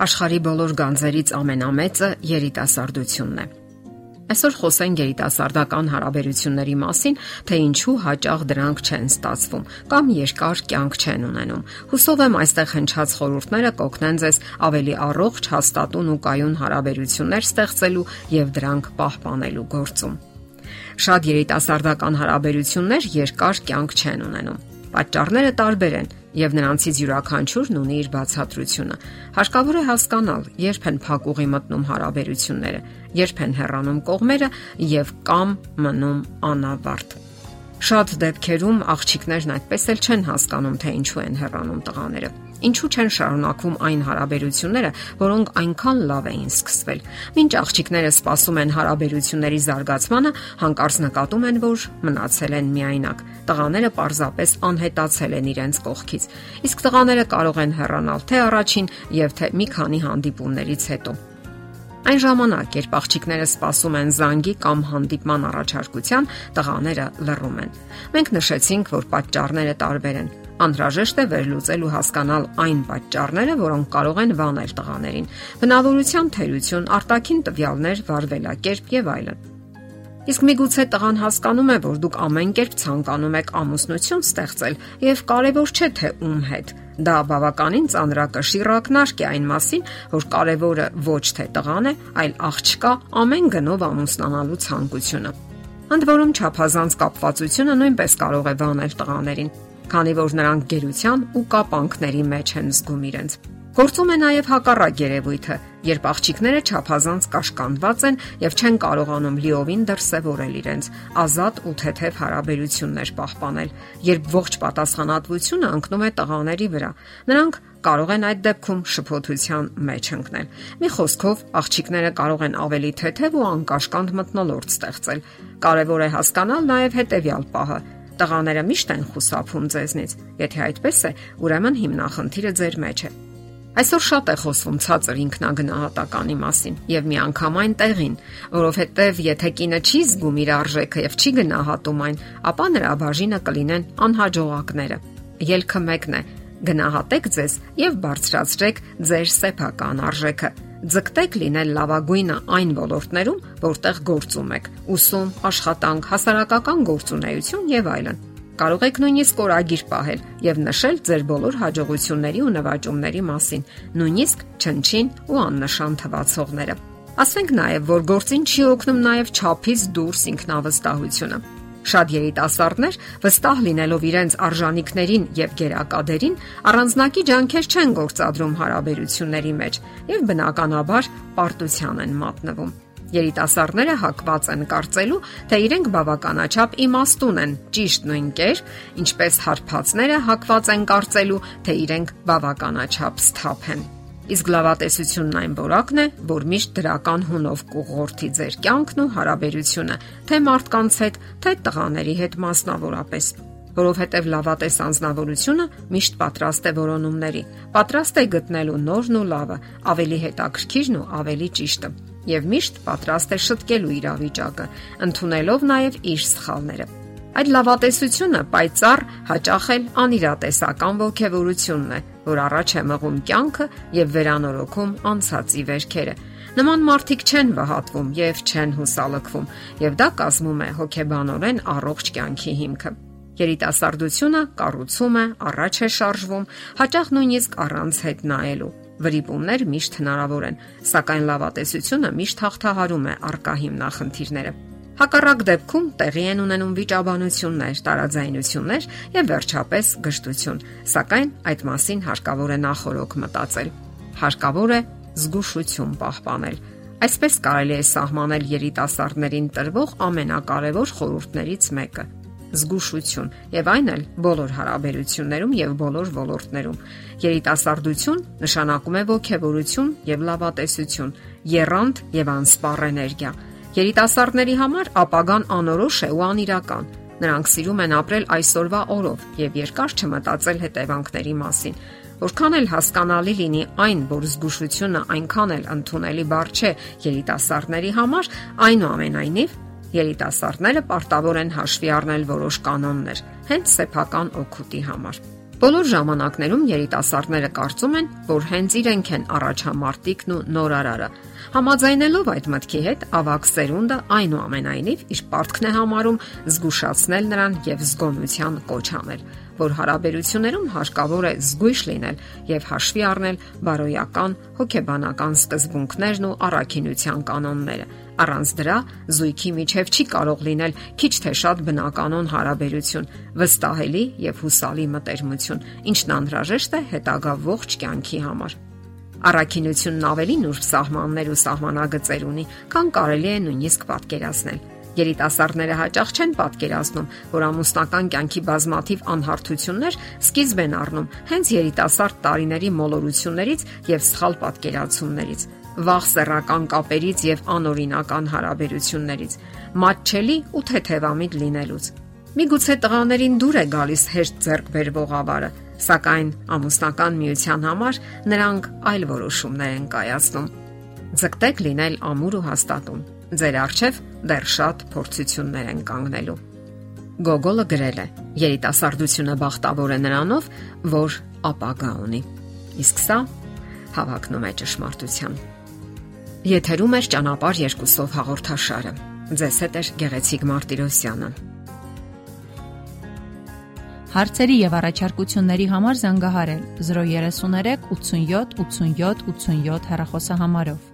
Աշխարի բոլոր գանձերից ամենամեծը երիտասարդությունն է։ Այսօր խոսենք երիտասարդական հարաբերությունների մասին, թե ինչու հաճախ դրանք չեն ստացվում կամ երկար կյանք չեն ունենում։ Հուսով եմ այստեղ հնչած խորհուրդները կօգնեն ձեզ ավելի առողջ, հաստատուն ու կայուն հարաբերություններ ստեղծելու եւ դրանք պահպանելու գործում։ Շատ երիտասարդական հարաբերություններ երկար կյանք չեն ունենում։ Պատճառները տարբեր են եւ նրանցից յուրաքանչյուրն ունի իր բացատրությունը։ Հարկավոր է հասկանալ, երբ են փակուղի մտնում հարաբերությունները, երբ են հեռանում կողմերը եւ կամ մնում անավարտ։ Շատ դեպքերում աղջիկներն այդպես էլ չեն հասկանում, թե ինչու են հեռանում տղաները Ինչու չեն շարունակվում այն հարաբերությունները, որոնք այնքան լավ էին սկսվել։ Մինչ աղջիկները սպասում են հարաբերությունների զարգացմանը, հանկարծ նկատում են, որ մնացել են միայնակ։ Տղաները պարզապես անհետացել են իրենց կողքից։ Իսկ տղաները կարող են հեռանալ թե առաջին եւ թե մի քանի հանդիպումներից հետո։ Այն ժամանակ, երբ աղջիկները սպասում են զանգի կամ հանդիպման առաջարկության, տղաները լռում են։ Մենք նշեցինք, որ պատճառները տարբեր են Անհրաժեշտ է վերլուծել ու հասկանալ այն պատճառները, որոնք կարող են վանել տղաներին։ Բնավորության թերություն, արտաքին տվյալներ, վարվելակերպ եւ այլն։ Իսկ միգուցե տղան հասկանում է, որ դուք ամեն կերպ ցանկանում եք ամուսնություն ստեղծել եւ կարեւոր չէ թե ում հետ։ Դա բավականին ծանրակշիռ ակնարկ է այն մասին, որ կարևորը ոչ թե տղան է, այլ աղջկա ամեն գնով ամուսնանալու ցանկությունը։ Ընդ որում չափազանց կապվածությունը նույնպես կարող է վանել տղաներին քանի որ նրանք գերության ու կապանքների մեջ են զգում իրենց։ Գործում է նաև հակառակ երևույթը, երբ աղջիկները ճափազանց կաշկանդված են եւ չեն կարողանում լիովին դրսեւորել իրենց ազատ ու թեթև հարաբերություններ պահպանել, երբ ողջ պատասխանատվությունը ընկնում է տղաների վրա։ Նրանք կարող են այդ դեպքում շփոթության մեջ ընկնել։ Մի խոսքով, աղջիկները կարող են ավելի թեթև ու անկաշկանդ մտնոլորտ ստեղծել։ Կարևոր է հասկանալ նաև հետեւյալ պահը. Տղաները միշտ են խուսափում ձեզնից։ Եթե այդպես է, ուրեմն հիմնախնդիրը ձեր մեջ է։ Այսօր շատ է խոսվում ցածր ինքնագնահատականի մասին եւ միանգամայն տեղին, որովհետեւ եթե կինը չի զգում իր արժեքը եւ չի գնահատում այն, ապա նրա բաժինը կլինեն անհաջողակները։ Ելքը մեկն է. գնահատեք ձեզ եւ բարձրացրեք ձեր սեփական արժեքը ձգտեք լինել լավագույնը այն ոլորտներում, որտեղ գործում եք՝ ուսում, աշխատանք, հասարակական գործունեություն եւ այլն։ Կարող եք նույնիսկ օրագիր պահել եւ նշել ձեր բոլոր հաջողությունների ու նվաճումների մասին, նույնիսկ չնչին ու աննշան թվացողները։ Ասենք նաև, որ գործին չի օգնում նաև ճափից դուրս ինքնավստահությունը։ Շատ երիտասարդներ վստահ լինելով իրենց արժանինքներին եւ գերակադերին առանձնակի ջանքեր չեն գործադրում հարաբերությունների մեջ եւ բնականաբար պարտության են մատնվում։ Երիտասարդները հակված են կարծելու, թե իրենք բավականաչափ իմաստուն են, ճիշտ նույն կեր, ինչպես հարբածները հակված են կարծելու, թե իրենք բավականաչափ սթափ են։ Իսկ լավատեսությունն այն որակն է, որ միշտ դրական հունով կուղղորդի ձեր կյանքն ու հարաբերությունը, թե մարդկանց հետ, թե տղաների հետ մասնավորապես որովհետև լավատես անznավորությունը միշտ պատրաստ է որոնումների, պատրաստ է գտնելու նորն ու լավը, ավելի հետաքրքիրն ու ավելի ճիշտը, եւ միշտ պատրաստ է շտկելու իրավիճակը, ընդունելով նաեւ իր սխալները։ Այդ լավատեսությունը պայծառ հաճախ էլ անիրատեսական ողքեվորությունն է, որ առաջ է մղում կյանքը եւ վերանորոգում անցածի վերքերը։ Նման մարդիկ չեն վհատվում եւ չեն հուսալքվում, եւ դա կազմում է հոգեբանորեն առողջ կյանքի հիմքը։ Երիտասարդությունը կառուցում է, առաջ է շարժվում, հաճախ նույնիսկ առանց հետ նայելու։ Վրիպումներ միշտ հնարավոր են, սակայն լավատեսությունը միշտ հաղթահարում է արկա հիմնախնդիրները։ Հակառակ դեպքում տեղի են ունենում վիճաբանություններ, տարաձայնություններ եւ վերջապես գժտություն, սակայն այդ մասին հարկավոր է նախորոք մտածել։ Հարկավոր է զգուշություն պահպանել։ Այսպես կարելի է սահմանել երիտասարդներին տրվող ամենակարևոր խորհուրդներից մեկը՝ զգուշություն եւ այն էլ բոլոր հարաբերություններում եւ բոլոր ոլորտներում։ Երիտասարդություն նշանակում է ողջավորություն եւ լավատեսություն, երանգ եւ անսպառ էներգիա Երիտասարդների համար ապագան անորոշ է ու անիրական։ Նրանք սիրում են ապրել այսօրվա օրով եւ երկար չմտածել հետևանքների մասին։ Որքան էլ հասկանալի լինի այն, որ զգուշությունը այնքան էլ ընդունելի բառ չէ երիտասարդների համար, այնուամենայնիվ երիտասարդները պարտավոր են հաշվի առնել որոշ կանոններ հենց սեփական օգուտի համար։ Բոլոր ժամանակներում երիտասարդները կարծում են, որ հենց իրենք են առաջամարտիկն ու նորարարը։ Համաձայնելով այդ մտքի հետ, ավակ սերունդը այնուամենայնիվ իր պարտքն է համարում զգուշացնել նրան եւ զգոնության կոչ անել, որ հարաբերություններում հարկավոր է զգույշ լինել եւ հաշվի առնել բարոյական, հոգեբանական սկզբունքներն ու առաքինության կանոնները Առանց դրա զույգի միջև չի կարող լինել քիչ թե շատ բնականon հարաբերություն, վստահելի եւ հուսալի մտերմություն, ինչն անհրաժեշտ է հետագա ողջ կյանքի համար։ Առաքինությունն ավելի նուրբ սահմաններ ու սահմանագծեր ունի, քան կարելի է նույնիսկ պատկերացնել։ Երիտասարդները հաճախ չեն պատկերացնում, որ ամուսնական կյանքի բազմաթիվ անհարթություններ սկիզբ են առնում հենց երիտասարդ տարիների մոլորություններից եւ սխալ պատկերացումներից վաղ սեռական կապերից եւ անօրինական հարաբերություններից, մատչելի ու թեթևամիտ լինելուց։ Միգուցե տղաներին դուր է գալիս հեշտ ձեռք բերվող ավարը, սակայն ամուսնական միության համար նրանք այլ որոշումներ են կայացնում։ Ձգտեք լինել ամուր ու հաստատուն։ Ձեր արժև դեռ շատ փորձություններ են կանգնելու։ Գոգոլը գրել է. Երիտասարդությունը բախտավոր է նրանով, որ ապագա ունի։ Իսկ սա հավակնում է ճշմարտության։ Եթերում է ճանապարհ երկուսով հաղորդաշարը։ Ձեզ հետ է Գեղեցիկ Մարտիրոսյանը։ Հարցերի եւ առաջարկությունների համար զանգահարել 033 87 87 87 հեռախոսահամարով։